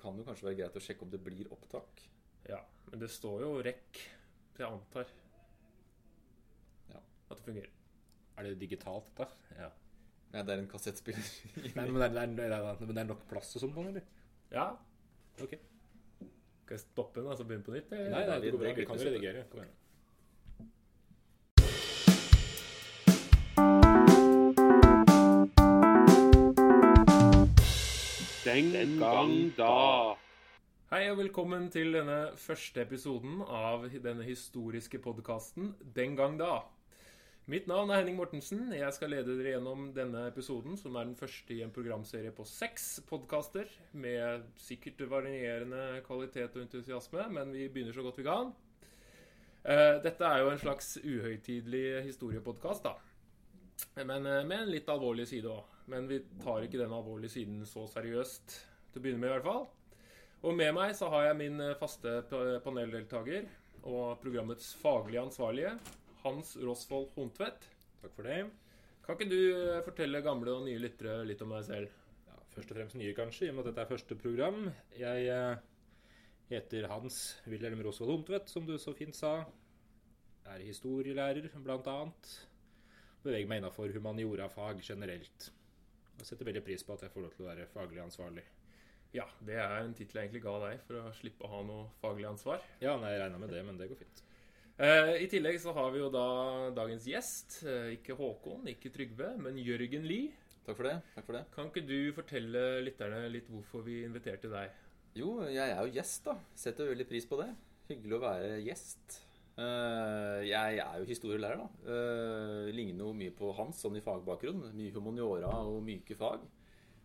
kan jo kanskje være greit å sjekke om det blir opptak. Ja, men det står jo rekk. Så jeg antar Ja. at det fungerer. Er det digitalt, da? Ja. Nei, det er en kassettspiller. Nei, men, det er, det, er, det, er, men det er nok plass og sånn på den, eller? Ja. Ok. Skal jeg stoppe den og så begynne på nytt? eller? Nei, nei, det går bra. Vi kan redigere. Kom igjen. Den gang da. Hei og velkommen til denne første episoden av denne historiske podkasten Den gang da. Mitt navn er Henning Mortensen. Jeg skal lede dere gjennom denne episoden, som er den første i en programserie på seks podkaster, med sikkert varierende kvalitet og entusiasme, men vi begynner så godt vi kan. Eh, Dette er jo en slags uhøytidelig historiepodkast, da. Men eh, med en litt alvorlig side òg. Men vi tar ikke den alvorlige siden så seriøst til å begynne med, i hvert fall. Og med meg så har jeg min eh, faste paneldeltaker og programmets faglige ansvarlige, Hans Rosvold Hontvedt. Takk for det. Kan ikke du eh, fortelle gamle og nye lyttere litt om deg selv? Ja, først og fremst nye, kanskje, i og med at dette er første program. Jeg eh, heter Hans Wilhelm Rosvold Hontvedt, som du så fint sa. Jeg Er historielærer, blant annet. Beveger meg innafor humaniorafag generelt. Og setter veldig pris på at jeg får lov til å være faglig ansvarlig. Ja, det er en tittel jeg egentlig ga deg for å slippe å ha noe faglig ansvar. Ja, nei, jeg regna med det, men det går fint. Uh, I tillegg så har vi jo da dagens gjest. Uh, ikke Håkon, ikke Trygve, men Jørgen Lie. Takk for det. takk for det. Kan ikke du fortelle lytterne litt hvorfor vi inviterte deg? Jo, jeg er jo gjest, da. Setter veldig pris på det. Hyggelig å være gjest. Eh, jeg er jo historielærer, da. Uh, ligner jo mye på Hans sånn i fagbakgrunn. Mye humaniora og myke fag.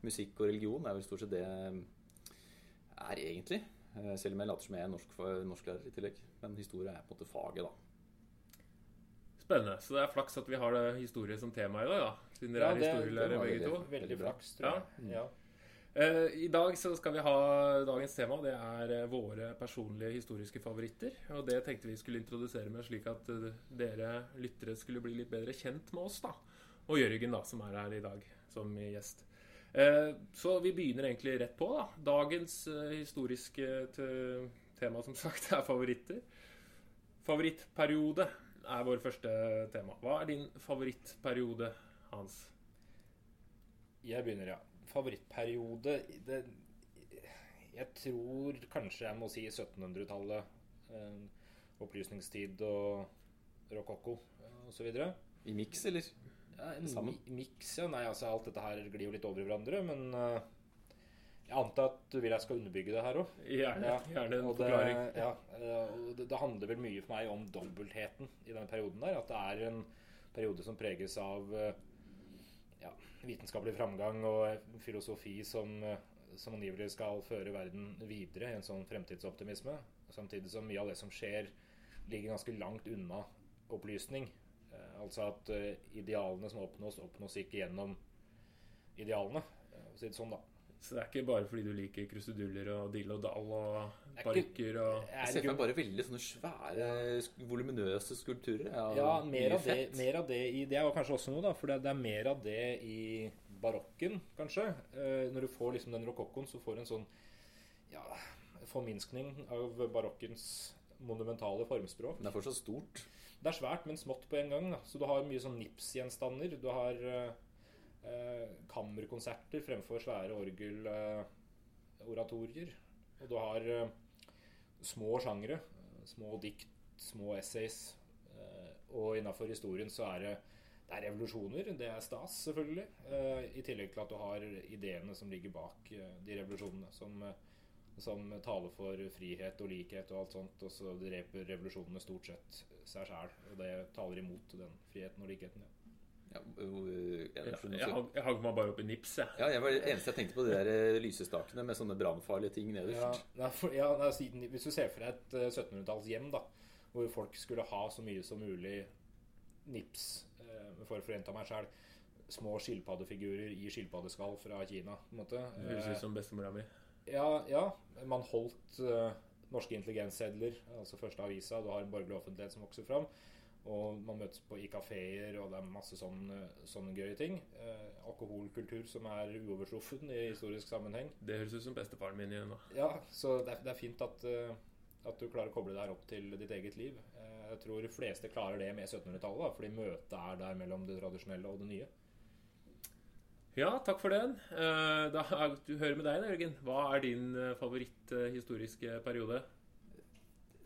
Musikk og religion er vel stort sett det er egentlig. Eh, selv om jeg later som jeg er norsk, norsklærer i tillegg. Men historie er på en måte faget, da. Spennende. Så det er flaks at vi har det historie som tema i dag, da. Siden dere Ja, er det- historielærere begge veldig- to. Veldig Veldig flaks, tror jeg. Ja. Eh, I dag så skal vi ha dagens tema. Det er eh, våre personlige historiske favoritter. Og det tenkte vi skulle introdusere med, slik at eh, dere lyttere skulle bli litt bedre kjent med oss, da. Og Jørgen, da, som er her i dag som gjest. Eh, Så vi begynner egentlig rett på, da. Dagens eh, historiske tema, som sagt, er favoritter. Favorittperiode er vår første tema. Hva er din favorittperiode, Hans? Jeg begynner, ja. Favorittperiode det, Jeg tror kanskje jeg må si 1700-tallet. Eh, opplysningstid og rokokko eh, osv. I miks, eller? Ja, en Sammen? miks, ja. Nei, altså alt dette her glir jo litt over i hverandre, men eh, jeg antar at du vil jeg skal underbygge det her òg. Gjerne, gjerne en og det, forklaring. ja, det, det handler vel mye for meg om dobbeltheten i den perioden der. At det er en periode som preges av ja, vitenskapelig framgang og filosofi som, eh, som angivelig skal føre verden videre i en sånn fremtidsoptimisme. Samtidig som mye av det som skjer, ligger ganske langt unna opplysning. Eh, altså at eh, idealene som oppnås, oppnås ikke gjennom idealene. si det sånn, da. Så det er ikke bare fordi du liker kruseduller og dill og dall og parykker Jeg ser for meg bare veldig sånne svære, voluminøse skulpturer. Ja, Ja, mer av, det, mer av det i Det er kanskje også noe, da. For det, er mer av det i barokken, kanskje. Eh, når du får liksom den rokokkoen, så får du en sånn ja, forminskning av barokkens monumentale formspråk. Men det er fortsatt stort. Det er svært, men smått på en gang. Da. Så du har mye sånn Nips-gjenstander. Du har eh, kammerkonserter fremfor svære orgeloratorier. og du har eh, små sjangre. eh, Små dikt, små essays. Eh, og innafor historien så er det det er revolusjoner. Det er stas, selvfølgelig. Eh, I tillegg til at du har ideene som ligger bak eh, de revolusjonene. Som, eh, som taler for frihet og likhet og alt sånt. Og så dreper revolusjonene stort sett seg sjæl. Og det taler imot den friheten og likheten. Ja. Ja, ja, ja, Jeg hang- jeg hang meg bare opp i nips, jeg. Ja, jeg var det eneste jeg tenkte på, de der eh, lysestakene med sånne brannfarlige ting Ja, nederst. nei, for, ja, nei, siden, hvis du ser for deg et eh, 1700-talls hjem, da, hvor folk skulle ha så mye som mulig nips, eh, for å forente meg sjæl små skilpaddefigurer i skilpaddeskall fra Kina, på en måte. Høres Eh, ut som bestemora mi. Ja, ja. Man holdt eh, norske intelligenssedler, altså første avisa. Du har en borgerlig offentlighet som vokser fram. Og man møtes på i kafeer, og det er masse sånne, sånne gøye ting. Eh, alkoholkultur som er uovertruffen i historisk sammenheng. Det høres ut som bestefaren min igjen. da. Ja, så det er, det er fint at, eh, at du klarer å koble det her opp til ditt eget liv. Eh, jeg tror de fleste klarer det med 1700-tallet, fordi møtet er der mellom det tradisjonelle og det nye. Ja, takk for den. Eh, Da er- du hører med deg, da, Jørgen. Hva er din eh, periode?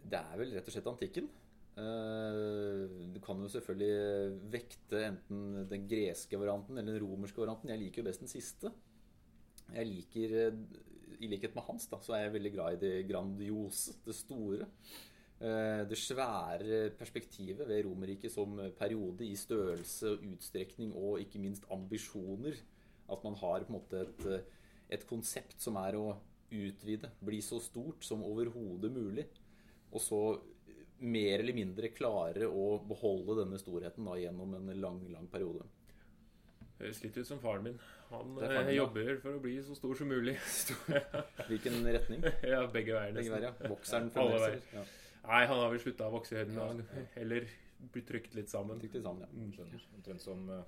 Det er vel rett og slett antikken. Eh, Du kan jo selvfølgelig vekte enten den greske varianten eller den romerske varianten. Jeg liker jo best den siste. Jeg liker, eh, I likhet med Hans da, så er jeg veldig glad i det grandiose, det store. Eh, Det svære perspektivet ved Romerriket som periode i størrelse og utstrekning og ikke minst ambisjoner. At man har på en måte et, eh, et konsept som er å utvide, bli så stort som overhodet mulig. Og så mer eller mindre klare å beholde denne storheten da, gjennom en lang, lang periode. Høres litt ut som faren min. Han faren eh, ja. jobber for å bli så stor som mulig. Hvilken retning? ja, begge veier, Begge veier, ja. Ja, alle fremdeles? veier. Ja. Nei, han har vel slutta å vokse i høyden. Ja. Eller blitt trykt litt sammen. Trygt sammen, ja. Skjønner. Omtrent som uh,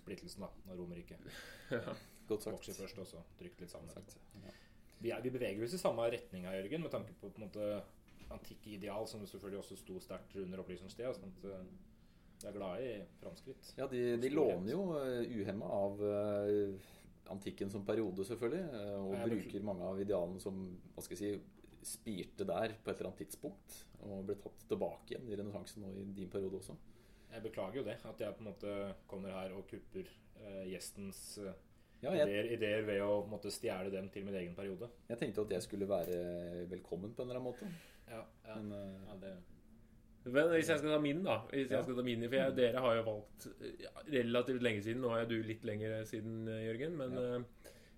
splittelsen da, av Romerriket. Godt sagt. Vokser først, og så trykt litt sammen. Ja. Vi, er, vi beveger oss i samme retning Jørgen, med tanke på, på en måte antikke ideal, som selvfølgelig også sto sterkt under opplysningstida. Sånn at eh, er glade i framskritt. Ja, de, de låner jo uh, uhemma av eh, antikken som periode, selvfølgelig. eh, og Ja, bruker mange av idealene som hva skal jeg si, spirte der på et eller annet tidspunkt. Og ble tatt tilbake igjen i renessansen og i din periode også. Jeg beklager jo det, at jeg på en måte kommer her og kupper eh, gjestens eh, Ja, jeg, ideer, ideer ved å måtte stjele dem til min egen periode. jeg tenkte at jeg skulle være velkommen på en eller annen måte. Ja, ja. Men eh, ja det Men hvis jeg skal ta min, da Hvis Ja. jeg skal ta min, For jeg, dere har jo valgt relativt lenge siden. Nå er du litt lenger siden, eh, Jørgen. Men Ja. eh,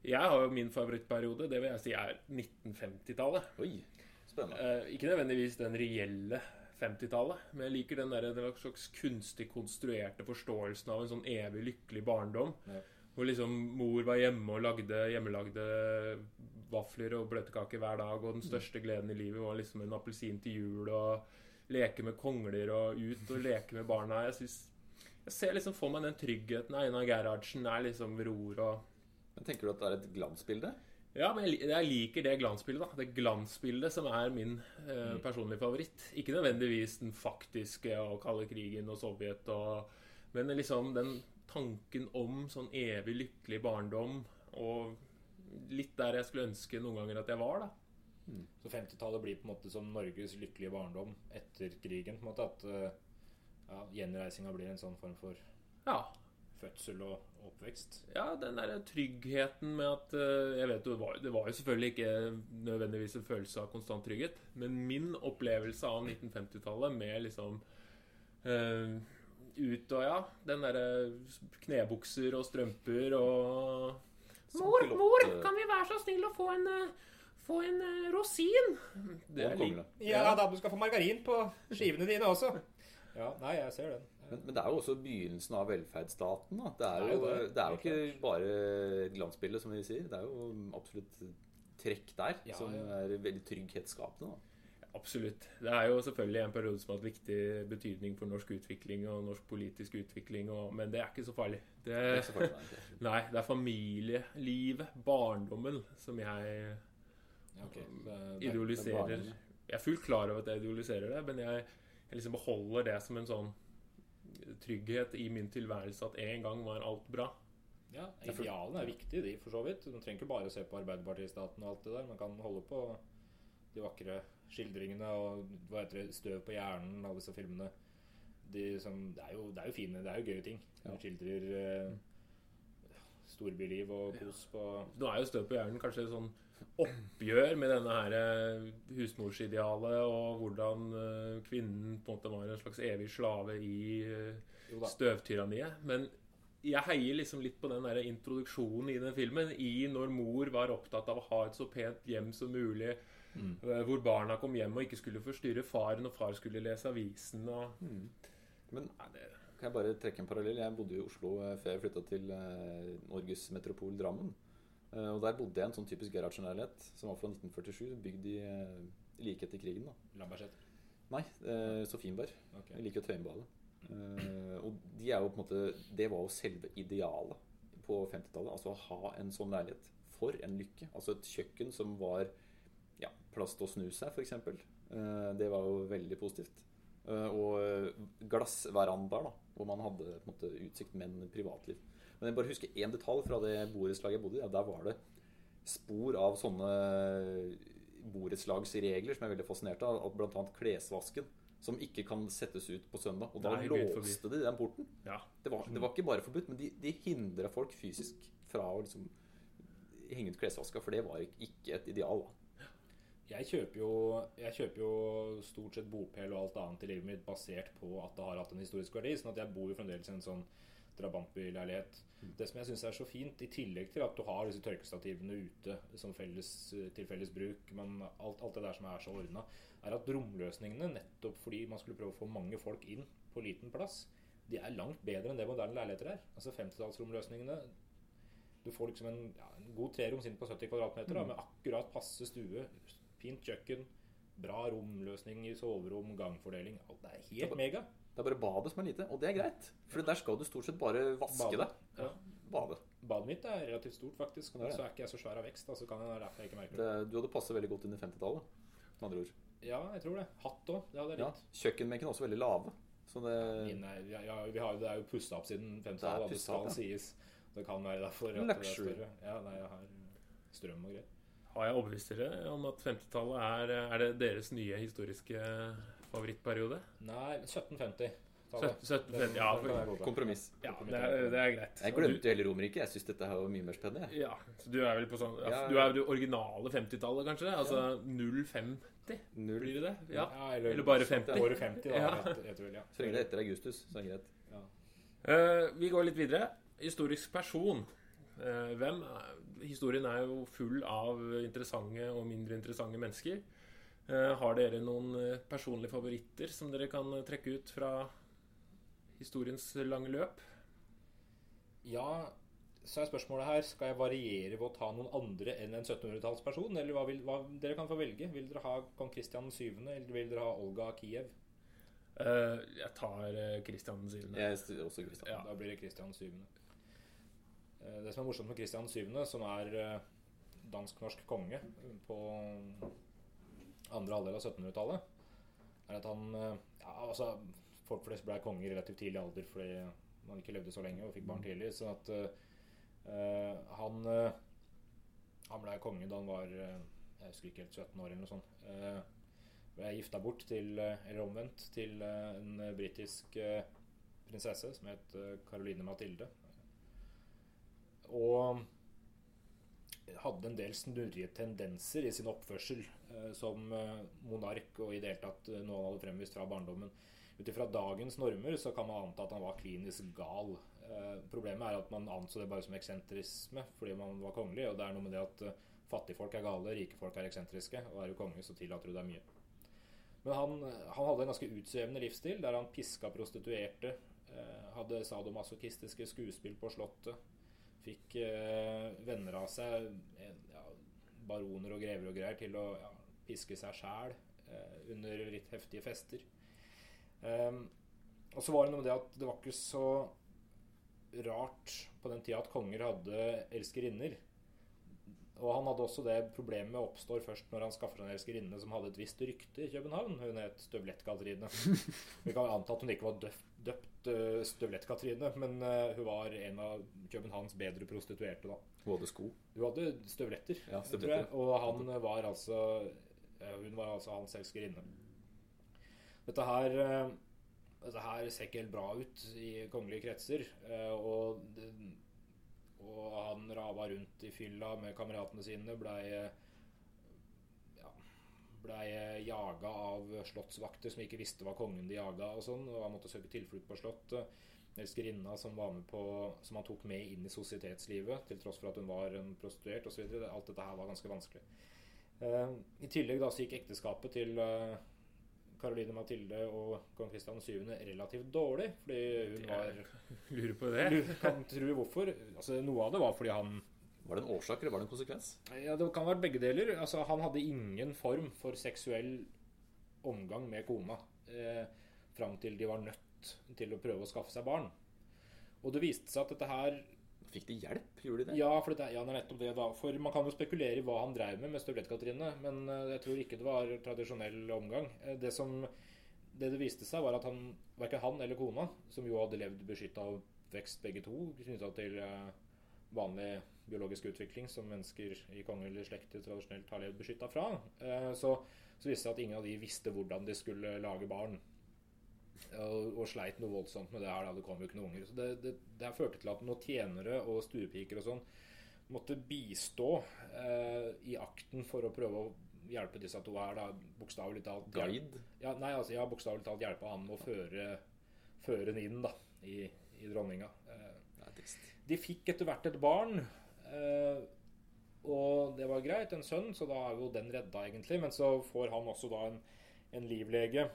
jeg har jo min favorittperiode. Det vil jeg si er 1950-tallet. oi, spennende. Eh, ikke nødvendigvis den reelle 50-tallet, men jeg liker den der, den slags kunstig konstruerte forståelsen av en sånn evig lykkelig barndom. Ja. Hvor liksom mor var hjemme og lagde hjemmelagde vafler og bløtkaker hver dag, og den største gleden i livet var liksom en appelsin til jul og leke med kongler og ut og leke med barna. Jeg, synes, jeg ser liksom for meg den tryggheten. Einar Gerhardsen er liksom ror og Men tenker du at det er et glansbilde? ja, men jeg, jeg liker det glansbildet. da Det glansbildet som er min eh, personlige favoritt. Ikke nødvendigvis den faktiske og kalde krigen og Sovjet, og, men liksom den tanken om sånn evig lykkelig barndom og litt der jeg skulle ønske noen ganger at jeg var. da Så 50-tallet blir på en måte som Norges lykkelige barndom etter krigen. på en måte At eh, ja, gjenreisinga blir en sånn form for Ja, fødsel og oppvekst. ja den der tryggheten med at eh, Jeg vet jo, det var, det var jo selvfølgelig ikke nødvendigvis en følelse av konstant trygghet, men min opplevelse av 1950-tallet med liksom øh, ut og ja, den derre knebukser og strømper og Mor, mor, kan vi være så snill å få en, eh, få en eh, rosin? Det er kongle. Ja da, du skal få margarin på skivene dine også. Ja, nei, jeg ser den. Men, men det er jo også begynnelsen av velferdsstaten. Da. Det, er jo, det. det er jo ikke bare glansbildet, som vi sier. Det er jo absolutt trekk der Ja, som ja. er veldig trygghetsskapende. Da. Absolutt. Det er jo selvfølgelig en periode som har hatt viktig betydning for norsk utvikling og norsk politisk utvikling, og, men det er ikke så farlig. Det, Det er så farlig, nei, det er familielivet, barndommen, som jeg Ja, okay. Det- idealiserer. Jeg er fullt klar over at jeg idealiserer det, men jeg, jeg liksom beholder det som en sånn trygghet i min tilværelse at en gang var alt bra. Ja, Idealene er viktige, de, for så vidt. Man trenger ikke bare se på Arbeiderpartistaten og alt det der. Man kan holde på de vakre skildringene og hva heter det, Støv på hjernen, alle disse filmene. De som, det, er jo, det er jo fine, det er jo gøye ting. Ja. De skildrer eh, storbyliv og kos på Nå er jo støv på hjernen kanskje et sånn oppgjør med denne her eh, husmorsidealet og hvordan eh, kvinnen på en måte var en slags evig slave i eh, støvtyranniet. Men jeg heier liksom litt på den der introduksjonen i den filmen. I når mor var opptatt av å ha et så pent hjem som mulig. Mm. Hvor barna kom hjem og ikke skulle forstyrre far når far skulle lese avisen. Og, Mm. Men Nei, det, kan jeg bare trekke en parallell? Jeg bodde i Oslo eh, før jeg flytta til eh, Norges metropol Drammen. Eh, Og der bodde jeg i en sånn typisk Gerhardsen-leilighet som var fra 1947, bygd i, likhet like etter krigen. da Lambertseter. Nei, eh, Sofienberg. Okay. Jeg liker jo Tøyenbadet. Eh, og de er jo på en måte Det var jo selve idealet på 50-tallet. Altså å ha en sånn leilighet. For en lykke. Altså et kjøkken som var plass til å snu seg, f.eks. Uh, det var jo veldig positivt. Eh, og glassverandaer, da, hvor man hadde på en måte utsikt, men privatliv. Men jeg bare husker én detalj fra det borettslaget jeg bodde i. Ja, der var det spor av sånne borettslagsregler som jeg er veldig fascinert av. Bl.a. Klesvasken, som ikke kan settes ut på søndag. Og da Nei, låste de den porten. Ja. Det var, det var ikke bare forbudt, men de, de hindra folk fysisk fra å liksom henge ut klesvaska, for det var ikke- ikke et ideal. da. Jeg kjøper, jo, jeg kjøper jo stort sett bopel og alt annet i livet mitt basert på at det har hatt en historisk verdi. Sånn at jeg bor jo fremdeles i en sånn drabantbyleilighet. Det som jeg syns er så fint, i tillegg til at du har disse tørkestativene ute som felles, til felles bruk, men alt, alt det der som er så ordna, er at romløsningene, nettopp fordi man skulle prøve å få mange folk inn på liten plass, de er langt bedre enn det moderne leiligheter er. Altså 50-tallsromløsningene Du får liksom en, ja, en god treroms inn på 70 kvadratmeter da, med akkurat passe stue, fint kjøkken, bra romløsning i soverom, gangfordeling. Alt det er helt mega. Det er bare badet som er lite, og det er greit. For der skal du stort sett bare vaske deg. Ja. Bade. Badet mitt er relativt stort, faktisk. Og er det. Så er ikke jeg så svær av vekst. Altså så kan det være derfor jeg ikke merker Det, det. du hadde passet veldig godt inn i 50-tallet. Med andre ord. Ja, jeg tror det. Hatt òg. Det hadde jeg likt. Kjøkkenbenken er også veldig lave. Så det er- Ja, har, det er jo pussa opp siden er 50-tallet. Det skal sies. Det kan være derfor det er Luxury. Ja, nei, jeg har strøm og greier. Har jeg overbevist dere om at 50-tallet er, er det deres nye historiske favorittperiode? Nei, 1750. 1750, ja, for- kompromiss. Ja, det er, det er greit. Jeg glemte jo hele Romerike. Jeg syns dette her var mye mer spennende. Ja, så Du er vel på sånn ja, Ja, Du er det originale 50-tallet, kanskje? Altså 050, Null. blir det det? Ja. eller, Eller bare 50. Året 50, da. Ja. Rett, rett ja. Så lenge det er etter Augustus, så er det greit. Ja. Eh, vi går litt videre. Historisk person. Uh, hvem historien er jo full av interessante og mindre interessante mennesker. Eh, har dere noen eh, personlige favoritter som dere kan eh, trekke ut fra historiens lange løp? Ja, så er spørsmålet her Skal jeg variere ved å ta noen andre enn en 1700-tallsperson? Eller hva vil, hva, dere kan få velge. Vil dere ha kong Kristian 7., eller vil dere ha Olga av Kiev? Uh, jeg tar Kristian 7. Jeg er også Kristian. Ja. Da blir det Kristian 7. Eh, Det som er morsomt med Kristian 7., som er eh, dansk-norsk konge på andre halvdel av 1700-tallet, er at han eh, ja, altså, Folk flest ble konge i relativt tidlig alder fordi man ikke levde så lenge og fikk barn tidlig. Så at eh, han Han ble konge da han var jeg husker ikke helt 17 år eller noe sånt. Uh, ble gifta bort til, eller omvendt, til en britisk prinsesse som het Caroline Mathilde. Og hadde en del snurrige tendenser i sin oppførsel eh, som eh, monark og i det hele tatt eh, noe han hadde fremvist fra barndommen. Ut ifra dagens normer så kan man anta at han var klinisk gal. Problemet er at man anså det bare som eksentrisme fordi man var kongelig. Og det er noe med det at fattigfolk er gale, rike folk er eksentriske. Og er du konge, så tillater du deg mye. Men han, han hadde en ganske utsvevende livsstil der han piska prostituerte. Hadde sadomasochistiske skuespill på Slottet. Fikk eh, venner av seg, ja, baroner og grever og greier, til å ja, piske seg sjæl eh, under litt heftige fester. Ehm, og så var det noe med det at det var ikke så rart på den tida at konger hadde elskerinner. Og han hadde også det problemet oppstår først når han skaffer seg en elskerinne som hadde et visst rykte i København. Hun het Støvlett-Katrine. Vi kan anta at hun ikke var døpt, døpt uh, Støvlett-Katrine, men uh, hun var en av Københavns bedre prostituerte, da. Hun hadde sko. Hun hadde støvletter, Ja, støvletter. Og han var altså Hun var altså hans elskerinne. Dette her uh, Dette her ser ikke helt bra ut i kongelige kretser. Og, og han rava rundt i fylla med kameratene sine. Blei blei jaga av slottsvakter som ikke visste hva kongen de jaga. Og sånn, og han måtte søke tilflukt på slottet. Elskerinna som, var med på, som han tok med inn i sosietetslivet, til tross for at hun var en prostituert osv. Alt dette her var ganske vanskelig. Eh, I tillegg da så gikk ekteskapet til Karoline Caroline Mathilde og kong Kristian 7. relativt dårlig. Fordi hun var Lurer på det. Lurer kan tro hvorfor. Altså, noe av det var fordi han Var det en årsak, eller var det en konsekvens? Ja, Det kan være begge deler. Altså, han hadde ingen form for seksuell omgang med kona eh, fram til de var nødt til å prøve å skaffe seg barn. Og det viste seg at dette her Fikk de hjelp? Gjorde de det? Ja, for det, ja, det er nettopp det, da. For man kan jo spekulere i hva han drev med med Støvlett-Katrine, men eh, jeg tror ikke det var tradisjonell omgang. Eh, Det som det det viste seg, var at han, verken han eller kona, som jo hadde levd beskytta vekst begge to, knytta til eh, vanlig biologisk utvikling som mennesker i kongelige slekter tradisjonelt har levd beskytta fra, eh, så, så viste det seg at ingen av de visste hvordan de skulle lage barn. Og, og sleit noe voldsomt med det her. da, Det kom jo ikke noen unger. Så det, det, det førte til at noen tjenere og stuepiker og sånn måtte bistå eh, i akten for å prøve å hjelpe disse to her. da, Bokstavelig talt. Guide? Ja, nei, altså, ja, bokstavelig talt hjelpe han med å føre, føre den inn da, i, i dronninga. Eh, de fikk etter hvert et barn. Eh, og det var greit, en sønn, så da er jo den redda, egentlig. Men så får han også da en, en livlege.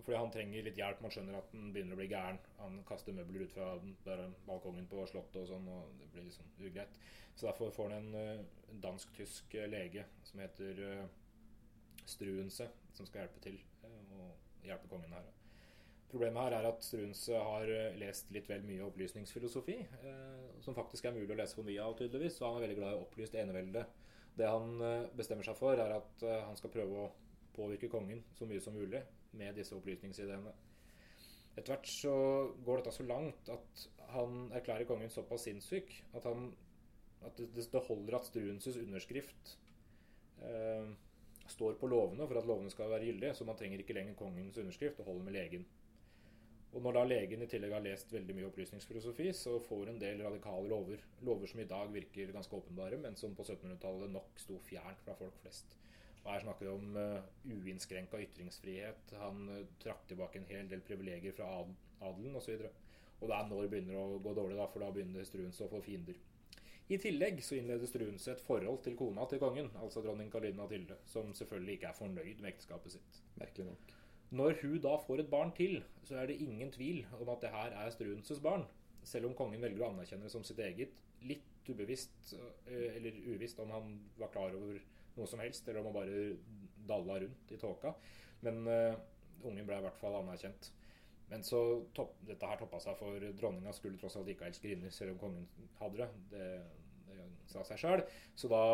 Fordi han trenger litt hjelp. Man skjønner at han begynner å bli gæren. Han kaster møbler ut fra der balkongen på Slottet og sånn, og det blir liksom ugreit. Så derfor får han en, eh, en dansk-tysk eh, lege som heter Struense, som skal hjelpe til og hjelpe kongen her. Problemet her er at Strunse har eh, lest litt vel mye opplysningsfilosofi, eh, som faktisk er mulig å lese for mye av, tydeligvis. og han er veldig glad i opplyst enevelde. Det han eh, bestemmer seg for, er at han skal prøve å påvirke kongen så mye som mulig med disse opplysningsideene. Etter hvert så går dette så langt at han erklærer kongen såpass sinnssyk at, han, at det, det holder at Struenses underskrift eh, står på lovene for at lovene skal være gyldige, så man trenger ikke lenger kongens underskrift, det holder med legen. Og når da legen i tillegg har lest veldig mye opplysningsfilosofi, så får en del radikale lover. Lover som i dag virker ganske åpenbare, men som på 1700-tallet nok sto fjernt fra folk flest. Og Her snakker vi om uh, uinnskrenka ytringsfrihet. Han uh, trakk tilbake en hel del privilegier fra ad adelen osv. Og, det er når det begynner å gå dårlig, da, for da begynner Struense å få fiender. I tillegg så innleder Struense et forhold til kona til kongen, altså dronning Karoline Tilde, som selvfølgelig ikke er fornøyd med ekteskapet sitt. Merkelig nok. Når hun da får et barn til, så er det ingen tvil om at det her er Struenses barn. Selv om kongen velger å anerkjenne det som sitt eget. Litt ubevisst, eh, eller uvisst om han var klar over noe som helst, eller om han bare dalla rundt i tåka. Men uh, ungen ble i hvert fall anerkjent. Men så topp, dette her toppa seg, for dronninga skulle tross alt ikke ha elskerinner, selv om kongen hadde det. Det, det sa seg sjøl. Så da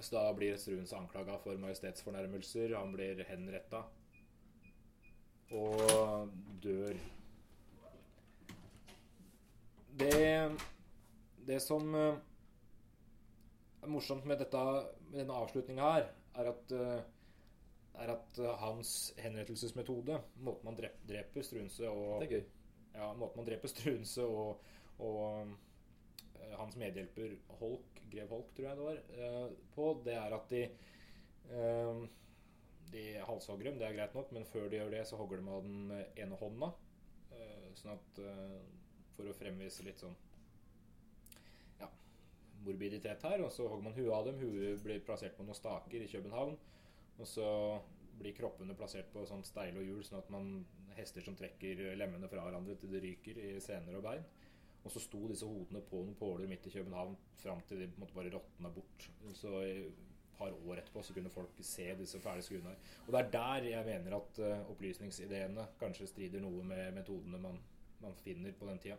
så da blir Struens anklaga for majestetsfornærmelser. Han blir henretta og dør. Det, det som eh, er morsomt med, dette, med denne avslutninga her, er at, eh, er at eh, hans henrettelsesmetode, måten man dreper, dreper Strunse og ja, måten man dreper Strunse og, og hans medhjelper Holk, grev Holk, tror jeg det var, på, det er at de de halshogger dem, det er greit nok, men før de gjør det, så hogger de av den ene hånda. eh, sånn at eh, For å fremvise litt sånn ja, morbiditet her. Og så hogger man huet av dem. Huet blir plassert på noen staker i København. Og så blir kroppene plassert på sånn steile og hjul, sånn at man hester som trekker lemmene fra hverandre til det ryker i sener og bein. Og så sto disse hodene på noen påler midt i København fram til de måtte bare råtna bort. Så par år etterpå så kunne folk se disse ferdige skuene. Og det er der jeg mener at uh, opplysningsideene kanskje strider noe med metodene man, man finner på den tida.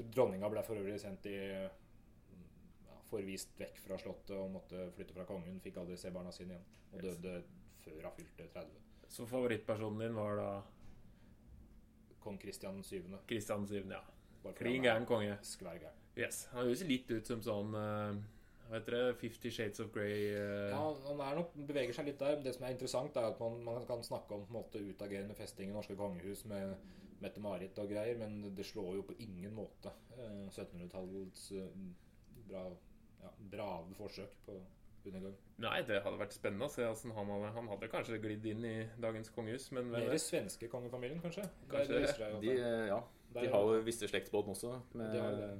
Dronninga ble for øvrig sendt i ja, forvist vekk fra slottet og måtte flytte fra kongen. Fikk aldri se barna sine igjen. Og døde før hun fylte 30. Så favorittpersonen din var da Kong Kristian 7. Kristian 7., ja. Klin gæren konge. skværgæren. Yes. Han høres litt ut som sånn eh, Hva heter det? Fifty Shades of Grey. uh... Ja, han er nok, beveger seg litt der. Det som er interessant, er at man, man kan snakke om på en måte, utagerende festing i norske kongehus med Mette-Marit og greier, men det slår jo på ingen måte uh, 1700-tallets uh, bra, ja, brave forsøk på undergang. Nei, det hadde vært spennende å se åssen han hadde Han hadde kanskje glidd inn i dagens kongehus, men Mer svenske kongefamilien, kanskje? Kanskje det, det. De, ja, Der, de har jo visse slektsbånd også. Med, De har det.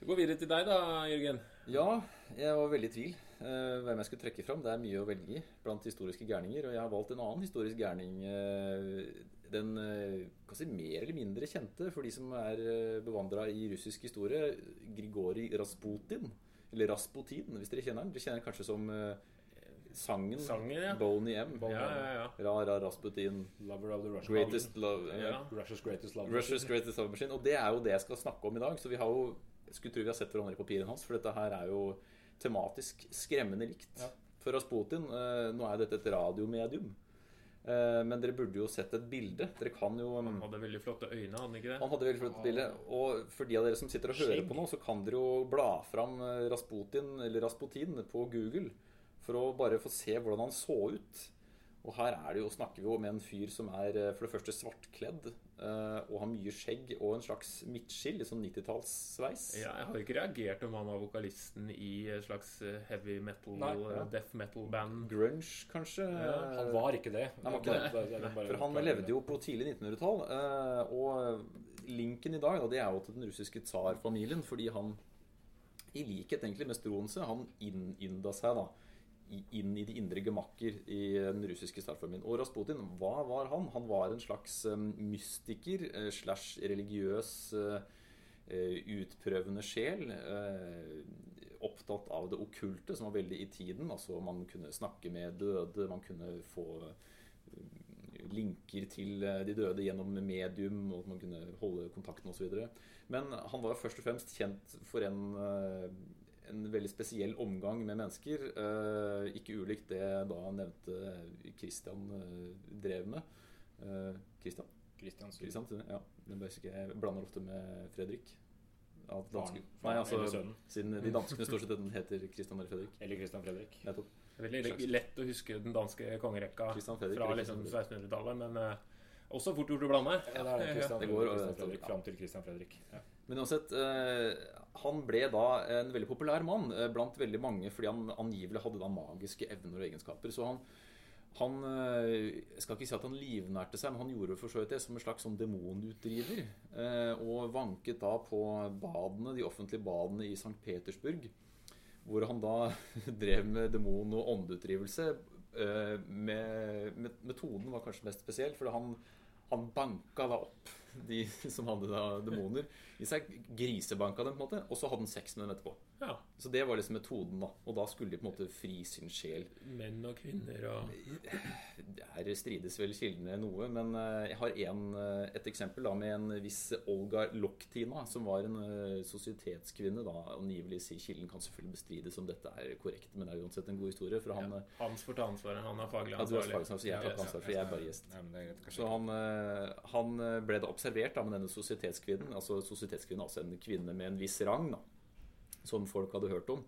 Vi går videre til deg, da, Jørgen. Ja, jeg var veldig i tvil uh, hvem jeg skulle trekke fram. Det er mye å velge i blant historiske gærninger. Og jeg har valgt en annen historisk gærning. Uh, den uh, kan si mer eller mindre kjente for de som er uh, bevandra i russisk historie. Grigori Rasputin. Eller Rasputin, hvis dere kjenner han. Dere kjenner han kanskje som sangen, Sanger, ja. Boney M. Ja, ja, ja. Ra, ra, Rasputin. Lover of the Russian Greatest love Ja. Russia's greatest love. Russia's Greatest Love Machine. Og det er jo det jeg skal snakke om i dag. Så vi har jo jeg skulle tro vi har sett hverandre i papirene hans, for dette her er jo tematisk skremmende likt. Ja. For Rasputin eh, Nå er dette et radiomedium. Eh, men dere burde jo sett et bilde. Dere kan jo Han hadde veldig flotte øyne, han ikke det? Han hadde veldig flotte bilde. Og for de av dere som sitter og hører på nå, så kan dere jo bla fram eh, Rasputin eller Rasputin på Google for å bare få se hvordan han så ut. Og her er det jo, snakker vi jo med en fyr som er eh, for det første svartkledd eh, og har mye skjegg og en slags midtskill, litt sånn 90-tallssveis. Ja, jeg har ikke reagert om han var vokalisten i et slags eh, heavy metal, Nei, ja. death metal-band. Grunge, kanskje. Ja, Han var ikke det. Han var ikke det. For han levde jo på tidlig 1900-tall. eh, Og linken i dag det er jo til den russiske tsarfamilien. Fordi han, i likhet egentlig med Stronse, han innynda seg da inn i de indre gemakker i den russiske statsformen. Og Rasputin, hva var han? Han var en slags eh, mystiker eh, slash religiøs eh, eh, utprøvende sjel. Opptatt av det okkulte, som var veldig i tiden. Altså Man kunne snakke med døde, man kunne få linker til de døde gjennom medium, og at man kunne holde kontakten osv. Men han var først og fremst kjent for en, en veldig spesiell omgang med mennesker. eh, Ikke ulikt det da nevnte Christian eh, drev med. Eh, Christian? Christian Christian ja. Den Jeg blander ofte med Fredrik. Av danske. Faren. Nei, altså, eller sønnen. siden de danskene stort sett heter Christian eller Fredrik. Eller Christian Fredrik. Nettopp. Det er veldig lett å huske den danske kongerekka Fredrik fra liksom Christian 1600-tallet, men eh, også fort gjort å blande. Ja, det det. Det går, Christian Fredrik ja. fram til Christian Fredrik. Ja. Men uansett, eh, han ble da en veldig populær mann eh, blant veldig mange fordi han angivelig hadde da magiske evner og egenskaper. Så han, han eh, Jeg skal ikke si at han livnærte seg, men han gjorde for så vidt det som en slags sånn demonutdriver. Og vanket da på badene, de offentlige badene i St. Petersburg. Hvor han da drev med demon- og åndeutdrivelse. Med, med, metoden var kanskje mest spesiell, for han, han banka da opp de som hadde da demoner i seg. Grisebanka dem, på en måte, og så hadde han sex med dem etterpå. Ja. Så det var liksom metoden, da. Og da skulle de på en måte fri sin sjel. Menn og kvinner og Der strides vel kildene noe, men eh, jeg har en, eh, et eksempel da med en viss Olga Loktina, som var en eh, sosietetskvinne. da, Angivelig sier kilden kan selvfølgelig bestrides om dette er korrekt, men det er uansett en god historie. For han ja. Hans får ta ansvaret. Han er faglig ja, du er ansvarlig. faglig, så jeg tar ikke ansvar, for jeg er bare gjest. Er. Så han, han ble da observert da, med denne sosietetskvinnen. Altså sosietetskvinnen, altså en kvinne med en viss rang, da, som folk hadde hørt om.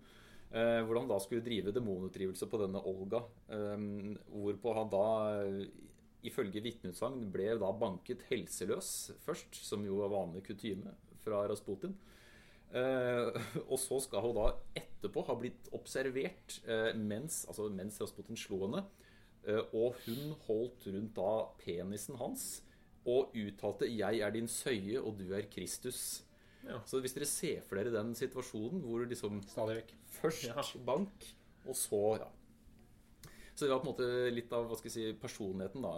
Eh, hvordan da skulle drive demonutdrivelse på denne Olga. Eh, hvorpå han da, eh, ifølge vitneutsagn, ble da banket helseløs først, som jo var vanlig kutyme fra Rasputin. Eh, og så skal hun da etterpå ha blitt observert eh, mens, altså mens Rasputin slo henne. Eh, og hun holdt rundt da penisen hans og uttalte 'Jeg er din søye, og du er Kristus'. Ja. Så hvis dere ser for dere den situasjonen hvor liksom først Ja. bank, og så ja. Så det var på en måte litt av hva skal jeg si, personligheten. da.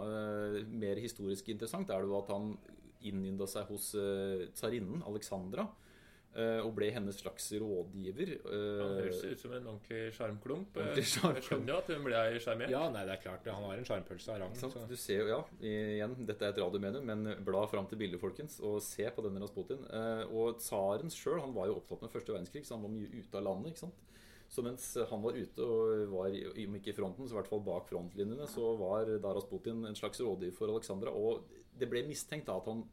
Eh, Mer historisk interessant er det jo at han innynda seg hos eh, tsarinnen Alexandra. Eh, Og ble hennes slags rådgiver. Han eh, høres ut som en ordentlig sjarmklump. Jeg skjønner jo at hun ble sjarmert. Ja, nei, det er klart. Han har en sjarmpølse av rang. Så. Du ser jo, ja, igjen, dette er et radiomedium, men bla fram til bildet, folkens, og se på denne Rasputin. Eh, og tsaren sjøl, han var jo opptatt med første verdenskrig, så han var mye ute av landet. ikke sant? Så mens han var ute og var, om ikke i fronten, så i hvert fall bak frontlinjene, så var Daras Rasputin en slags rådgiver for Alexandra. Og det ble mistenkt da at han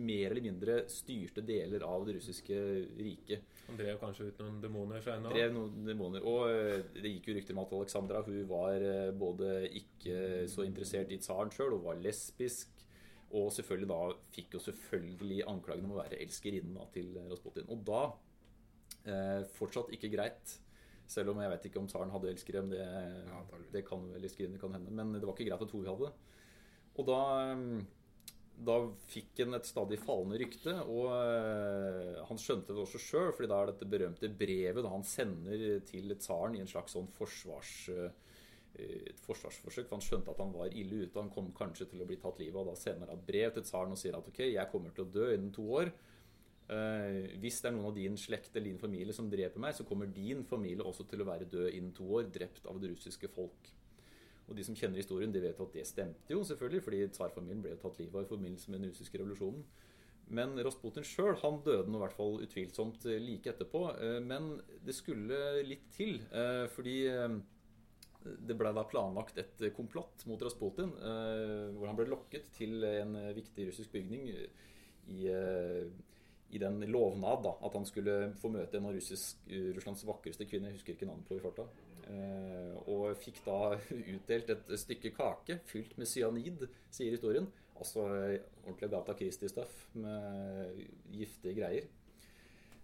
mer eller mindre styrte deler av det russiske riket. Han drev kanskje ut noen demoner seg nå. Drev noen demoner. Og eh, det gikk jo rykter om at Alexandra hun var eh, både ikke så interessert i tsaren sjøl og var lesbisk. Og selvfølgelig da fikk jo selvfølgelig anklagen om å være elskerinnen til Rasputin. Og da eh, Fortsatt ikke greit. Selv om jeg vet ikke om tsaren hadde elskere. men Det, ja, det kan elskerinne kan hende. Men det var ikke greit at hun hadde det. Og da eh, da fikk han et stadig fallende rykte, og eh, han skjønte det også sjøl, fordi da er dette berømte brevet da han sender til tsaren i en slags sånn forsvars, eh, et forsvarsforsøk. For han skjønte at han var ille ute, han kom kanskje til å bli tatt livet av. Da sender han et brev til tsaren og sier at ok, jeg kommer til å dø innen to år. Eh, hvis det er noen av din slekt eller din familie som dreper meg, så kommer din familie også til å være død innen to år, drept av det russiske folk. Og de som kjenner historien, de vet at det stemte jo, selvfølgelig, fordi tsarfamilien ble tatt livet av i forbindelse med den russiske revolusjonen. Men Rasputin sjøl døde nå i hvert fall utvilsomt eh, like etterpå. Eh, Men det skulle litt til, eh, fordi det ble da planlagt et komplott mot Rasputin, hvor han ble lokket til en viktig russisk bygning i, i den lovnad da, at han skulle få møte en av Russlands vakreste kvinner, jeg husker ikke navnet på i farta, og fikk da utdelt et stykke kake fylt med cyanid, sier historien. Altså eh, ordentlig Gata Christie-stuff med giftige greier.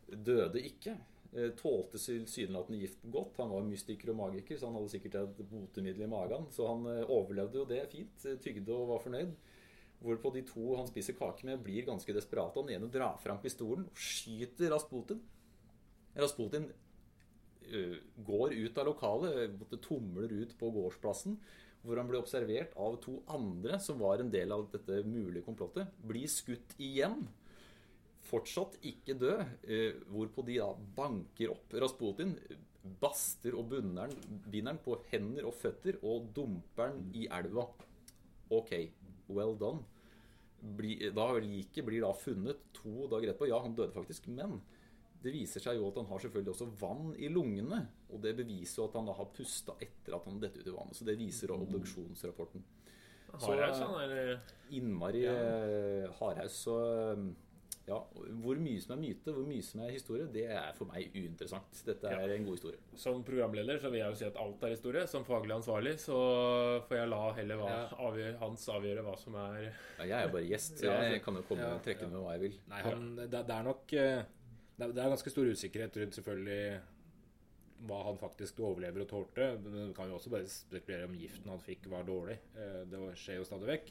Døde ikke. Eh, Tålte tilsynelatende gift godt. Han var mystiker og magiker, så han hadde sikkert et botemiddel i magen. Så han eh, overlevde jo det fint, eh, tygde og var fornøyd. Hvorpå de to han spiser kake med, blir ganske desperate. Han ene drar fram pistolen og skyter Rasputin. Rasputin går ut av lokalet, måtte tumler ut på gårdsplassen, hvor han blir observert av to andre som var en del av dette mulige komplottet. Blir skutt igjen. Fortsatt ikke død. eh, Hvorpå de da banker opp Rasputin, baster og bunner den på hender og føtter og dumper han i elva. Ok, well done. Bli, da Liket blir da funnet to dager etterpå. Ja, han døde faktisk, men det viser seg jo at han har selvfølgelig også vann i lungene. Og det beviser jo at han da har pusta etter at han detter ut i vannet. Så det viser jo obduksjonsrapporten. Hardhaus, han er eh, Innmari ja. hardhaus. Så ja, hvor mye som er myte, hvor mye som er historie, det er for meg uinteressant. Dette er en god historie. Som programleder så vil jeg jo si at alt er historie. Som faglig ansvarlig så får jeg la heller hva, Ja. avgjør, hans avgjøre hva som er Ja, jeg er jo bare gjest, så jeg kan jo komme ja, og trekke med hva jeg vil. Nei, han, det, det er nok eh, det er, ganske stor usikkerhet rundt selvfølgelig hva han faktisk overlever og tålte. Men Du kan jo også bare spekulere om giften han fikk, var dårlig. Eh, Det skjer jo stadig vekk.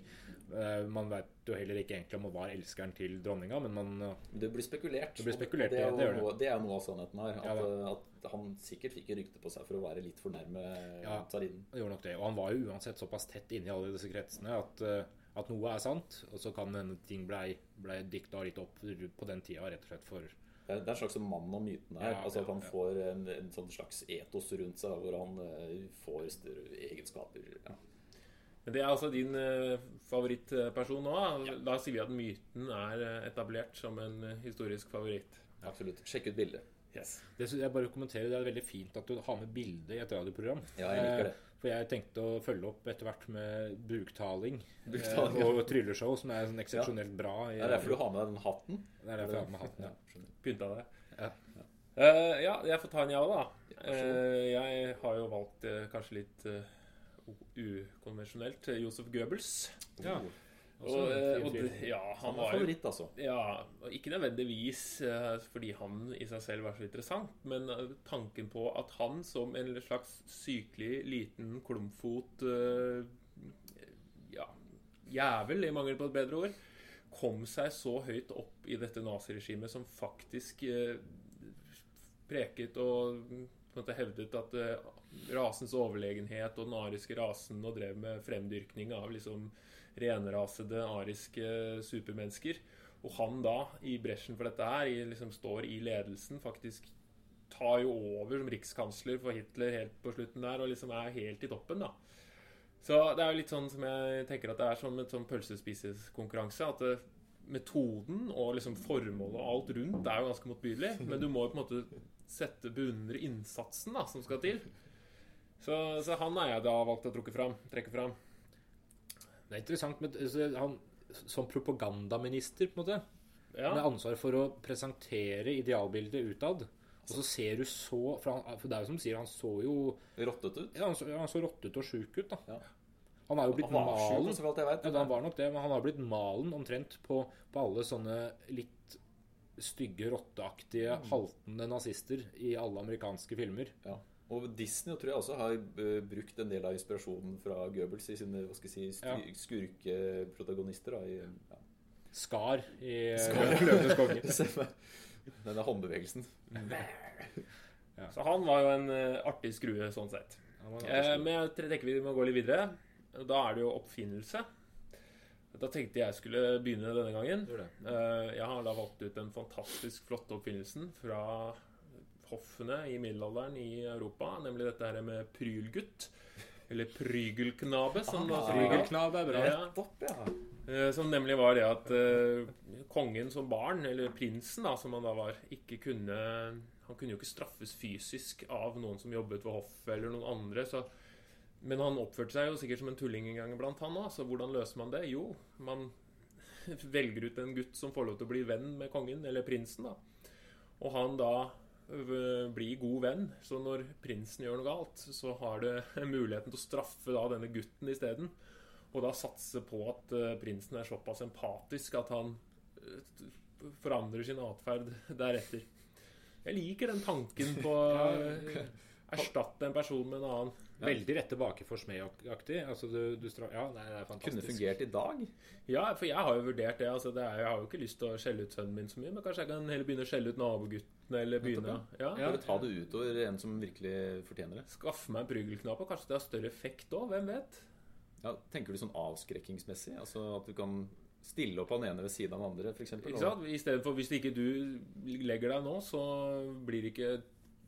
Eh, Man vet jo heller ikke egentlig om han var elskeren til dronninga, men man eh, Det blir spekulert. Det blir spekulert, det er jo det det. det er noe av sannheten her. At, Ja, at han sikkert fikk rykte på seg for å være litt for nærme Ja. tsarinen. gjorde nok det. Og han var jo uansett såpass tett inni alle disse kretsene at, at noe er sant, og så kan hende ting blei ble dikta litt opp på den tida, rett og slett for Det er en slags mann og myten her. Ja, altså At han ja. får en, en sånn slags etos rundt seg, hvor han uh, får større egenskaper. Ja. Men det er altså din uh, favorittperson nå. da. Da sier vi at myten er eh, etablert som en historisk favoritt. Absolutt. Sjekk ut bildet. Yes. Det synes jeg bare kommenterer, det er veldig fint at du har med bilde i et radioprogram. Ja, jeg liker det. For jeg tenkte å følge opp etter hvert med buktaling, Buktaling, eh, ja. og trylleshow, som er sånn eksepsjonelt bra. i Det er derfor du har med deg den hatten. Det er derfor jeg har med hatten. Ja. Pynta deg. Ja. Uh, ja, jeg får ta en ja, da. Eh, jeg har jo valgt uh, kanskje litt ukonvensjonelt Josef Goebbels. Ja. Og, Også en eh, fin og fyr. ja, han Han var favoritt, altså. Ja, ikke nødvendigvis eh, fordi han i seg selv var så interessant, men eh, tanken på at han som en slags sykelig liten klumpfot Ja, jævel, i mangel på et bedre ord, kom seg så høyt opp i dette naziregimet som faktisk preket og en hevdet at rasens overlegenhet og den ariske rasen og drev med fremdyrkning av liksom renrasede ariske supermennesker. Og han da, i bresjen for dette her, i, liksom står i ledelsen, faktisk tar jo over som rikskansler for Hitler helt på slutten der, og liksom er helt i toppen, da. Så det er jo litt sånn som jeg tenker at det er som et sånn pølsespiseskonkurranse. At det, metoden og liksom formålet og alt rundt er jo ganske motbydelig. Men du må jo på en måte sette beundre innsatsen da, som skal til. Så, så han er jeg da valgt å trukke fram, trekke fram. Det er interessant med altså, han som propagandaminister, på en måte, Ja. med ansvar for å presentere idealbildet utad. Og så ser du så For, han, for det er jo som du sier, han så jo Rottet ut. ja, han så, han så rottet og sjuk ut, da. Ja. Han er jo blitt var malen. Syk, vet. Ja, han var nok det, men han har blitt malen omtrent på, på alle sånne litt stygge, rotteaktige, haltende nazister i alle amerikanske filmer. Ja. Og Disney tror jeg også har eh, brukt en del av inspirasjonen fra Goebbels i sine hva skal jeg si, Ja. skurkeprotagonister. Da, i, ja. Skar i Skar. Løvenes konge. Denne håndbevegelsen. Så han var jo en eh, artig skrue sånn sett. Eh, men jeg tenker vi må gå litt videre. Da er det jo oppfinnelse. Da tenkte jeg skulle begynne denne gangen. Det. Eh, Jeg har da valgt ut den fantastisk flotte oppfinnelsen fra hoffene i middelalderen i Europa, nemlig dette her med prylgutt. Eller prygelknabe, som ah. Prygelknabe er bra. Ja, Topp, ja. Eh, Som nemlig var det at uh, kongen som barn, eller prinsen da, som han da var, ikke kunne Han kunne jo ikke straffes fysisk av noen som jobbet ved hoffet eller noen andre. Så, men han oppførte seg jo sikkert som en tulling en gang iblant, han òg. Så hvordan løser man det? Jo, man velger ut en gutt som får lov til å bli venn med kongen, eller prinsen, da. Og han da ø, blir god venn. Så når prinsen gjør noe galt, så har det muligheten til å straffe da denne gutten isteden. Og da satse på at prinsen er såpass empatisk at han forandrer sin atferd deretter. Jeg liker den tanken på erstatte en person med en annen. Veldig rett tilbake for smedaktig. Altså, du, du. Ja, det er Kunne fungert i dag. Ja, for jeg har jo vurdert det. Altså, det er, jeg har jo ikke lyst til å skjelle ut sønnen min så mye, men kanskje jeg kan heller begynne å skjelle ut naboguttene, eller begynne ja, Ja. Bare ta det utover en som virkelig fortjener det. Skaffe meg en prygelknapp, og kanskje det har større effekt òg. Hvem vet? Ja, tenker du sånn avskrekkingsmessig? Altså at du kan stille opp han ene ved siden av den andre, f.eks.? Ikke? I stedet for hvis ikke du legger deg nå, så blir det ikke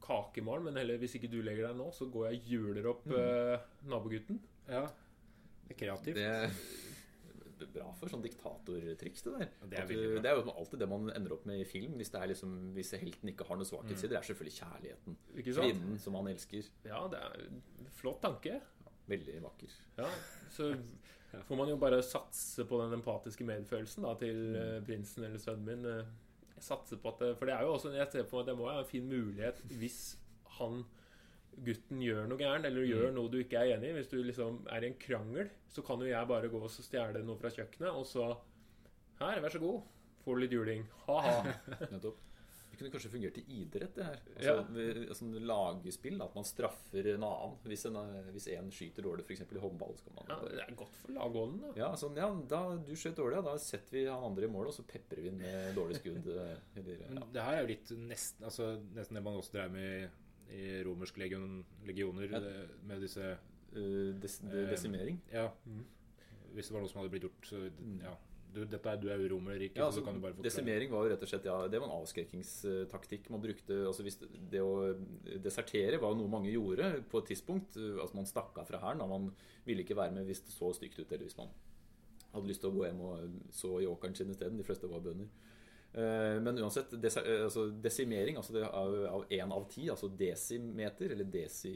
kakemål, men heller hvis ikke du legger deg nå, så går jeg og hjuler opp eh, nabogutten. Ja. Det er kreativt. Det, er bra for sånn diktatortriks, det der. det er du, det er jo alltid det man ender opp med i film. Hvis, det er liksom, hvis helten ikke har noen svakhetssider. Det er selvfølgelig kjærligheten. Kvinnen som han elsker. Ja, det er en flott tanke. Veldig vakker. Ja, så får man jo bare satse på den empatiske medfølelsen da, til eh, prinsen eller sønnen min. Jeg satser på at For det er jo også jeg ser på at det må være en fin mulighet hvis han gutten gjør noe gærent, eller gjør noe du ikke er enig i. Hvis du liksom er i en krangel, så kan jo jeg bare gå og så stjele noe fra kjøkkenet, og så Her, vær så god. Får du litt juling. Ha-ha. Nettopp. Det kunne kanskje fungert i idrett, det her. Altså, Ja. sånn lagspill. At man straffer en annen. Hvis en, hvis en skyter dårlig, f.eks. i håndball, så kan man Ja, det er godt for lagånden, da. Ja, sånn, ja, da du skjøt dårlig, ja, da setter vi han andre i mål, og så peprer vi han med dårlig skudd. eh, Eller, ja. det her er jo litt nesten, altså, nesten det man også drev med i, i romerske legion, legioner, det- med disse uh, des, Desimering? desimering. Ja. Mm. Hvis det var noe som hadde blitt gjort, så ja. Du, dette er, du er romerriket, Ja, så altså, kan du bare forklare. desimering var jo rett og slett ja, Det var en avskrekkingstaktikk man brukte. altså hvis Det, å desertere var jo noe mange gjorde på et tidspunkt. Altså Man stakk av fra hæren. Man ville ikke være med hvis det så stygt ut, eller hvis man hadde lyst til å gå hjem og så i åkeren sin isteden. De fleste var bønder. Eh, Men uansett, eh, altså desimering altså det av- av én av ti, altså desimeter, eller desi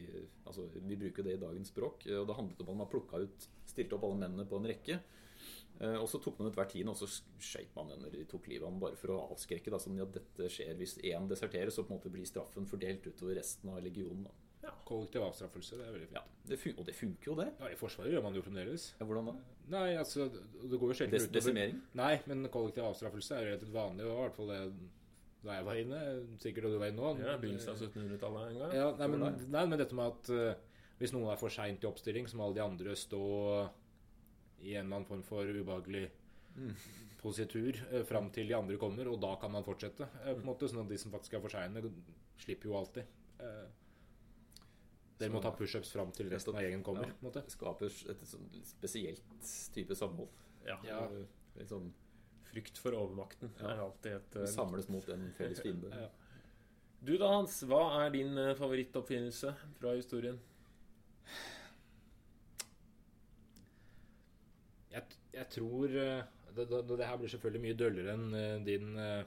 altså Vi bruker det i dagens språk. eh, Og det handlet om at man plukka ut Stilte opp alle mennene på en rekke. Eh, Og så tok man ut hver tiende, og så skøyt man den, eller de tok livet av den bare for å avskrekke. Da, sånn at dette skjer hvis én deserterer, så på en måte blir straffen fordelt utover resten av legionen. Da. Kollektiv avstraffelse, det er veldig fint. Ja, det fun og det funker jo, det. Ja, I Forsvaret gjør man det jo fremdeles. Ja, hvordan da? Nei, altså, det går jo sjelden Des utover desimering? Nei, men kollektiv avstraffelse er relativt vanlig, og i hvert fall det da jeg var inne. Sikkert da du var inne nå. Ja, Begynnelsen av 1700-tallet en gang. Ja, nei, men, nei, men dette med at uh, hvis noen er for seint i oppstilling, så må alle de andre stå i en eller annen form for ubehagelig positur eh, fram til de andre kommer, og da kan man fortsette. eh, på en måte, Sånn at de som faktisk er for seine, slipper jo alltid. Eh, dere må ta pushups fram til resten av gjengen kommer. Ja. måte. Skaper et sånn spesielt type samhold. Ja. Ja. Litt sånn, Frykt for overmakten Ja. er alltid et vi eh, samles mot en felles fiende. Ja. Du da, Hans. Hva er din eh, favorittoppfinnelse fra historien? Jeg, tror eh, det, det, det her blir selvfølgelig mye døllere enn eh, din eh,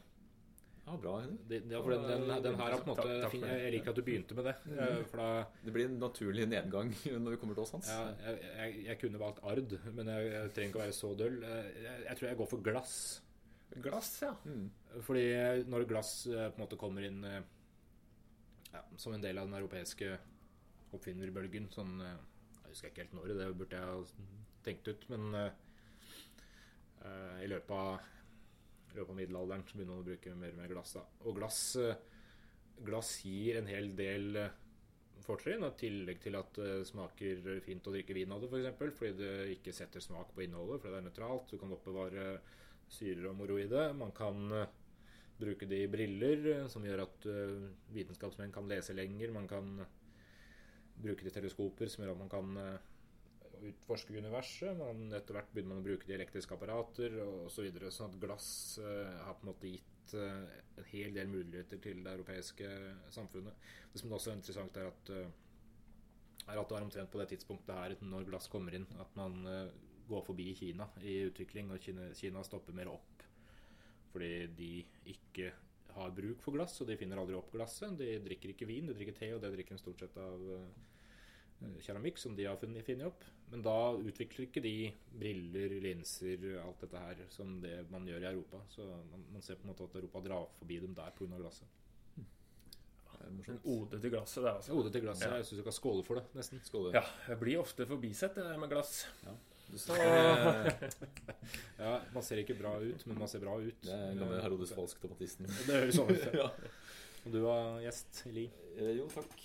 Ja, bra, Henning. ja, for den, den, den her er på en måte Takk- takk. Jeg liker at du begynte med det. For da Det blir en naturlig nedgang når vi kommer til oss, Hans. Ja, jeg, jeg, jeg kunne valgt ard, men jeg, jeg trenger ikke å være så døll. Jeg, tror jeg går for glass. Glass, ja. Mm. Fordi når glass på en måte kommer inn ja, som en del av den europeiske oppfinnerbølgen sånn, Jeg husker ikke helt når, det burde jeg ha tenkt ut, men eh, i løpet av, løpet av middelalderen så begynner man å bruke mer og mer glass. Da. Og glass, eh, glass gir en hel del eh, fortrinn, i tillegg til at det smaker fint å drikke vin av det, f.eks. For eksempel, fordi det ikke setter smak på innholdet, fordi det er nøytralt. Du kan oppbevare syrer og moro i det. Man kan bruke det i briller, som gjør at vitenskapsmenn kan lese lenger. Man kan bruke det i teleskoper, som gjør at man kan eh, utforske universet. Men etter hvert begynner man å bruke de elektriske apparater osv. Så videre, sånn at glass eh, har på en måte gitt eh, en hel del muligheter til det europeiske samfunnet. Det som også er interessant, er at, eh, er at det er omtrent på det tidspunktet her, når glass kommer inn, at man eh, går forbi Kina i utvikling, og Kina, Kina stopper mer opp. Fordi de ikke har bruk for glass, og de finner aldri opp glasset. De drikker ikke vin, de drikker te, og det drikker de stort sett av eh, keramikk som de har funnet opp. Men da utvikler ikke de briller, linser, alt dette her som det man gjør i Europa. Så man, man ser på en måte at Europa drar forbi dem der pga. glasset. Det En ode til glasset, det, altså. Ode til glasset. Ja. Jeg syns du kan skåle for det, nesten. Skåle. Ja, jeg blir ofte forbisett, det der med glass. Ja. Så... Ja, Man ser ikke bra ut, men man ser bra ut. det er en gamle Herodes Falsk-tomatisten. Det høres sånn ut. Ja. Og du var gjest, Li. Eh, jo, takk.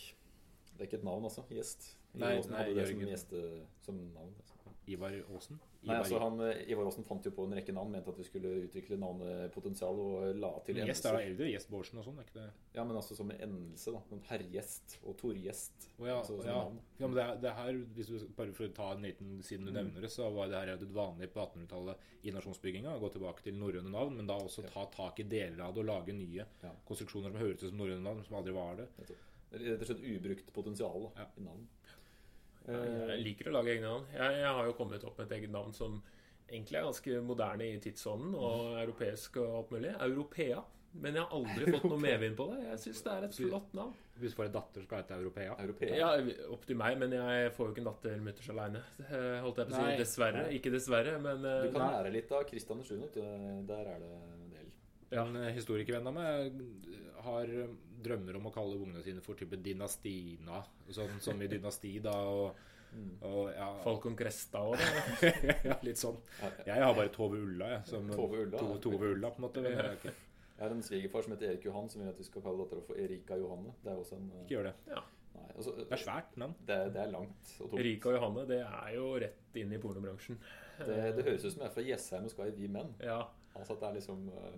Det er ikke et navn, altså. Gjest. Nei, Ivar Aasen hadde det som, Jørgen. gjeste, som navn. Altså. Ivar Aasen. Nei, altså han, eh, Ivar Aasen fant jo på en rekke navn, mente at vi skulle utvikle navnepotensial og la til endelse. Gjest er da eldre. Gjest Bårdsen og sånn, er ikke det? Ja, men altså som en endelse, da. Herrgjest og torgjest. Oh, ja, Altså, ja. ja, men det, det her, hvis du, bare for å ta en liten Siden du Mm. nevner det, så var det her det vanlige på 1800-tallet i nasjonsbygginga. Gå tilbake til norrøne navn, men da også ta tak i deler av det og lage nye konstruksjoner som høres ut som norrøne navn, som aldri var det. Rett og slett ubrukt potensial i navn. Jeg Eh, liker å lage egne navn. Jeg, jeg har jo kommet opp med et eget navn som egentlig er ganske moderne i tidsånden og europeisk og alt mulig. Europea. Men jeg har aldri fått noe medvind på det. Jeg syns det er et flott navn. Hvis du får en datter, skal hete Europea. Europea. Ja, Opp til meg, men jeg får jo ikke en datter mutters aleine. Holdt jeg på å si. Dessverre. Nei. Ikke dessverre, men eh, Du kan lære litt av Christian 7. vet. Der er det en del. Ja. En eh, historikervenn av meg har eh, drømmer om å kalle ungene sine for type Dynastina, sånn som i dynasti, da, og, og ja, Falcon Cresta og det. ja, litt sånn. Ja, ja. Jeg har bare Tove Ulla, jeg. Som Tove Ulla, To. Tove Ulla, på en måte. Men jeg Jeg har en svigerfar som heter Erik Johan, som vil at vi skal kalle dattera for Erika Johanne. Det er også en ikke gjør det. Nei, altså, Det er svært navn. det, er, det er langt og tungt. Erika Johanne, det er jo rett inn i pornobransjen. Det, det høres ut som jeg er fra Jessheim og skal i Vi Menn. Ja. Altså at det er liksom eh,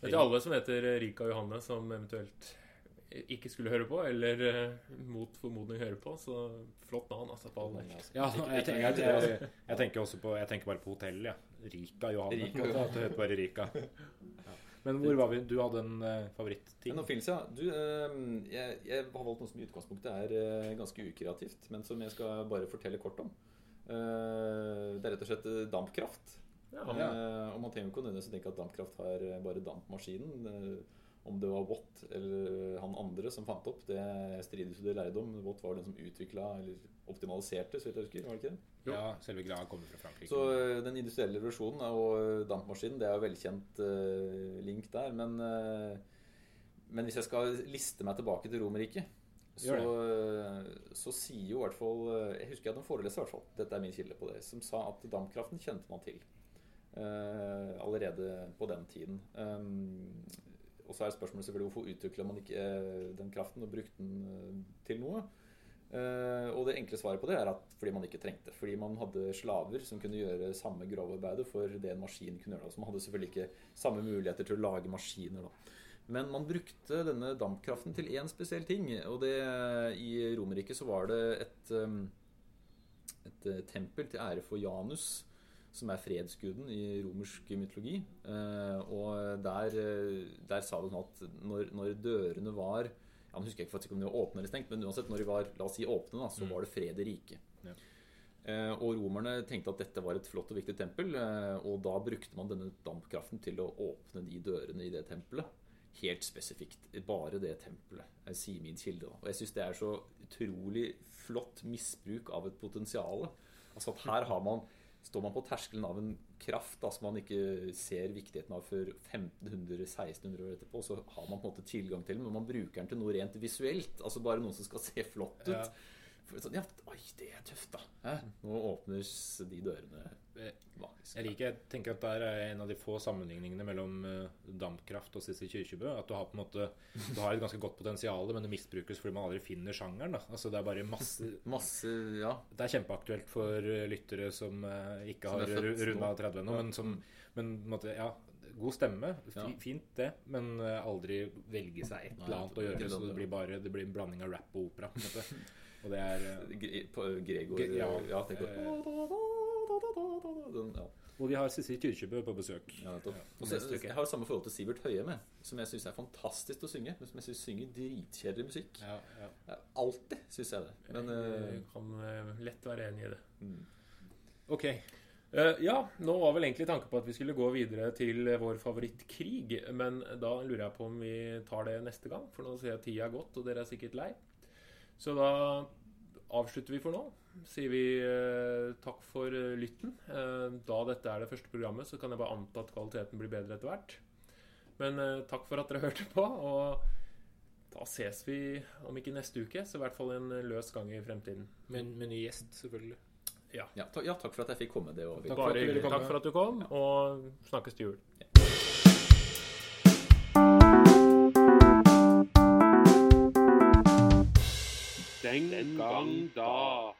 Det er ikke alle som heter Erika Johanne, som eventuelt ikke skulle høre på, eller uh, mot formodning høre på. Så flott navn, altså. på alle. altså. Ja, jeg, tenker, jeg, jeg, jeg tenker også på Jeg tenker bare på hotell, ja. Rika Johanne. Rika en. At det heter bare Rika. Ja. Men hvor var vi? Du hadde en uh, favoritting? Men Phils, ja. Du, eh, jeg, jeg har valgt noe som i utgangspunktet er uh, ganske ukreativt, men som jeg skal bare fortelle kort om. Uh, det er rett og slett eh, dampkraft. Ja. Uh, og man trenger jo ikke å nødvendigvis tenke at dampkraft har eh, bare dampmaskinen. Eh, om det var Watt eller han andre som fant opp, det strides jo det lærde om. Watt var den som utvikla eller optimaliserte, så vidt jeg husker. var det ikke det? Ja, selve greia kommer fra Frankrike. Så eh, den industrielle revolusjonen og eh, dampmaskinen, det er jo velkjent eh, link der. Men, men hvis jeg skal liste meg tilbake til Romerriket, så, så sier jo i hvert fall Jeg husker jeg hadde en foreleser, i hvert fall, dette er min kilde på det, som sa at dampkraften kjente man til. Uh, allerede på den tiden. Um, og så er spørsmålet selvfølgelig hvorfor utvikla man ikke eh, den kraften og brukte den eh, til noe? Eh, og det enkle svaret på det er at fordi man ikke trengte. Fordi man hadde slaver som kunne gjøre samme grovarbeidet for det en maskin kunne gjøre. Så man hadde selvfølgelig ikke samme muligheter til å lage maskiner. da. Men man brukte denne dampkraften til én spesiell ting. Og det, i Romerriket så var det et, et tempel til ære for Janus, som er fredsguden i romersk mytologi. Eh, og der, eh, der sa sånn at når, når dørene var ja, Nå husker jeg ikke om de var åpne eller stengt, men uansett når de var la oss si, åpne, da, så Mm. var det fred i riket. Ja. Eh, og romerne tenkte at dette var et flott og viktig tempel, eh, og da brukte man denne dampkraften til å åpne de dørene i det tempelet. Helt spesifikt. Bare det tempelet, eh, sier min kilde. Og jeg syns det er så utrolig flott misbruk av et potensial. Altså at her har man Står man på terskelen av en kraft da, som man ikke ser viktigheten av før 1500-1600 år etterpå, så har man på en måte tilgang til den, men man bruker den til noe rent visuelt. Altså bare noen som skal se flott ut. Ja. For sånn, ja, oi, det er tøft, da. Hæ? Nå åpnes de dørene. Magisk. Jeg liker, jeg tenker at det er en av de få sammenligningene mellom eh, dampkraft og Sissel Kyrkjebø. At du har på en måte Du har et ganske godt potensial, men det misbrukes fordi man aldri finner sjangeren. Da. Altså Det er bare masse Masse Ja. Det er kjempeaktuelt for eh, lyttere som eh, ikke har runda 30 ennå, men som men, måte, ja, God stemme, fint det, men eh, aldri velge seg et eller annet å gjøre. Så det. det blir bare det blir en blanding av rap og opera. Og det er eh, Gre- På Gregor ja. ja, tenk Eh. Den, ja. Og vi har Sissel Kyrkjebø på besøk. Ja, nettopp. Ja, Og så- neste jeg har samme forhold til Sivert Høyem, som jeg syns er fantastisk å synge. Men som jeg syns synger dritkjedelig musikk. Ja, ja. Alltid syns jeg det. Men eh, Jeg kan eh, lett være enig i det. mm. Ok. Uh, ja, nå var vel egentlig tanken på at vi skulle gå videre til eh, vår favorittkrig. Men da lurer jeg på om vi tar det neste gang, for nå ser jeg tida gått, og dere er sikkert lei. Så da avslutter vi for nå. Sier vi eh, takk for eh, lytten. Eh, da dette er det første programmet, så kan jeg bare anta at kvaliteten blir bedre etter hvert. Men eh, takk for at dere hørte på, og da ses vi om ikke neste uke, så i hvert fall en løs gang i fremtiden. Men med ny gjest, selvfølgelig. ja, ta, ja, takk for at jeg fikk komme. Det og Takk for Bare. Takk for at du kom, og snakkes til jul. 零零講。